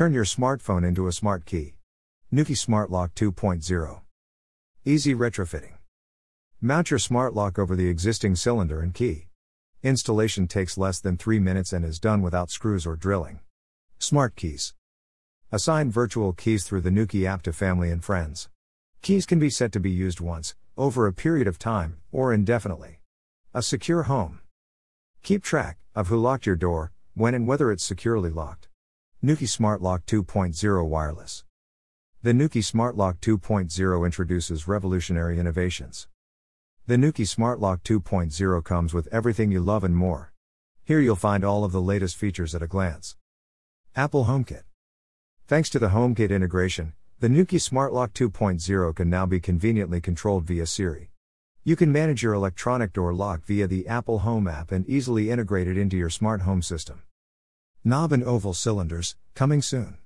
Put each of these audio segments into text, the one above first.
Turn your smartphone into a smart key. Nuki Smart Lock 2.0. Easy retrofitting. Mount your smart lock over the existing cylinder and key. Installation takes less than 3 minutes and is done without screws or drilling. Smart keys. Assign virtual keys through the Nuki app to family and friends. Keys can be set to be used once, over a period of time, or indefinitely. A secure home. Keep track of who locked your door, when and whether it's securely locked. Nuki Smart Lock 2.0 Wireless. The Nuki Smart Lock 2.0 introduces revolutionary innovations. The Nuki Smart Lock 2.0 comes with everything you love and more. Here you'll find all of the latest features at a glance. Apple HomeKit. Thanks to the HomeKit integration, the Nuki Smart Lock 2.0 can now be conveniently controlled via Siri. You can manage your electronic door lock via the Apple Home app and easily integrate it into your smart home system. Knob and oval cylinders, coming soon.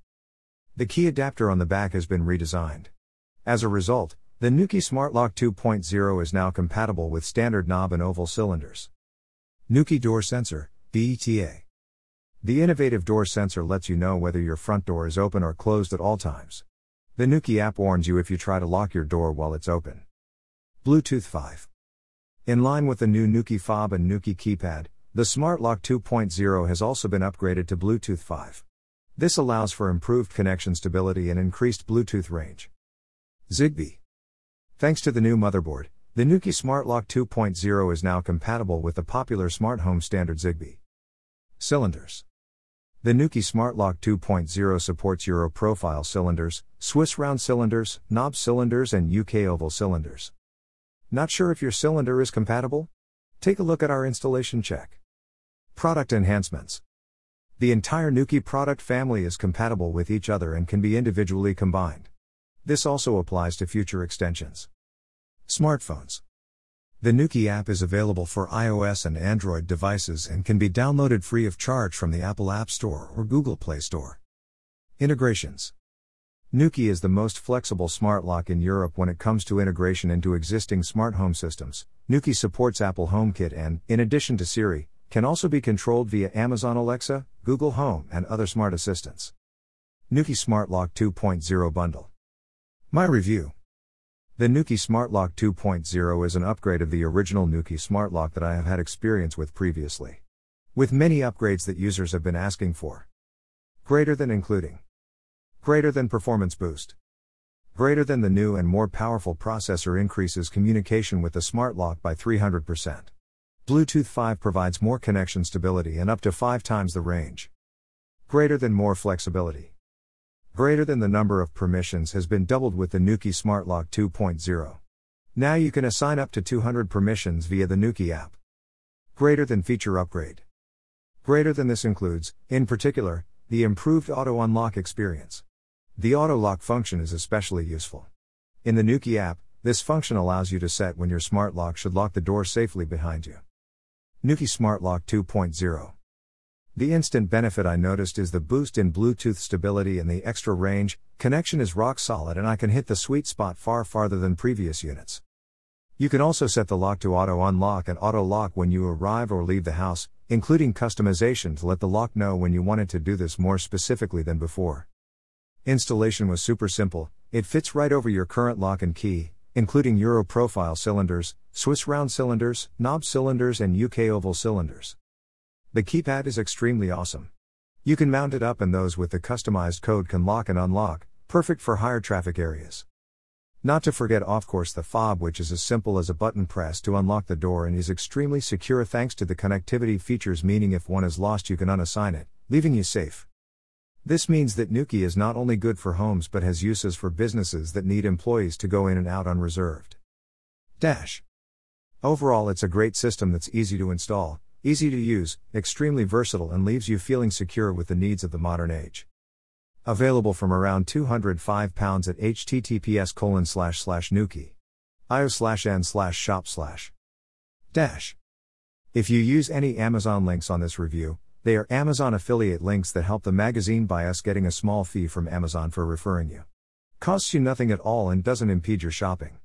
The key adapter on the back has been redesigned. As a result, the Nuki Smart Lock 2.0 is now compatible with standard knob and oval cylinders. Nuki Door Sensor, BETA. The innovative door sensor lets you know whether your front door is open or closed at all times. The Nuki app warns you if you try to lock your door while it's open. Bluetooth 5. In line with the new Nuki fob and Nuki keypad, the Smart Lock 2.0 has also been upgraded to Bluetooth 5. This allows for improved connection stability and increased Bluetooth range. Zigbee. Thanks to the new motherboard, the Nuki Smart Lock 2.0 is now compatible with the popular smart home standard Zigbee. Cylinders. The Nuki Smart Lock 2.0 supports Euro profile cylinders, Swiss round cylinders, knob cylinders, and UK oval cylinders. Not sure if your cylinder is compatible? Take a look at our installation check. Product enhancements. The entire Nuki product family is compatible with each other and can be individually combined. This also applies to future extensions. Smartphones. The Nuki app is available for iOS and Android devices and can be downloaded free of charge from the Apple App Store or Google Play Store. Integrations. Nuki is the most flexible smart lock in Europe when it comes to integration into existing smart home systems. Nuki supports Apple HomeKit and, in addition to Siri, can also be controlled via Amazon Alexa, Google Home, and other smart assistants. Nuki Smart Lock 2.0 Bundle. My review. The Nuki Smart Lock 2.0 is an upgrade of the original Nuki Smart Lock that I have had experience with previously. With many upgrades that users have been asking for. Greater than including Greater than performance boost. Greater than the new and more powerful processor increases communication with the smart lock by 300%. Bluetooth 5 provides more connection stability and up to 5 times the range. Greater than more flexibility. Greater than the number of permissions has been doubled with the Nuki Smart Lock 2.0. Now you can assign up to 200 permissions via the Nuki app. Greater than feature upgrade. Greater than this includes, in particular, the improved auto unlock experience. The auto lock function is especially useful. In the Nuki app, this function allows you to set when your smart lock should lock the door safely behind you. Nuki Smart Lock 2.0 The instant benefit I noticed is the boost in Bluetooth stability and the extra range. Connection is rock solid and I can hit the sweet spot far farther than previous units. You can also set the lock to auto unlock and auto lock when you arrive or leave the house, including customization to let the lock know when you wanted to do this more specifically than before. Installation was super simple, it fits right over your current lock and key, including Euro profile cylinders, Swiss round cylinders, knob cylinders, and UK oval cylinders. The keypad is extremely awesome. You can mount it up, and those with the customized code can lock and unlock, perfect for higher traffic areas. Not to forget, of course, the fob, which is as simple as a button press to unlock the door and is extremely secure thanks to the connectivity features, meaning if one is lost, you can unassign it, leaving you safe. This means that Nuki is not only good for homes but has uses for businesses that need employees to go in and out unreserved. Dash. Overall, it's a great system that's easy to install, easy to use, extremely versatile, and leaves you feeling secure with the needs of the modern age. Available from around £205 at https colon slash slash nuki. io slash n slash shop slash. Dash. If you use any Amazon links on this review, they are Amazon affiliate links that help the magazine by us getting a small fee from Amazon for referring you. Costs you nothing at all and doesn't impede your shopping.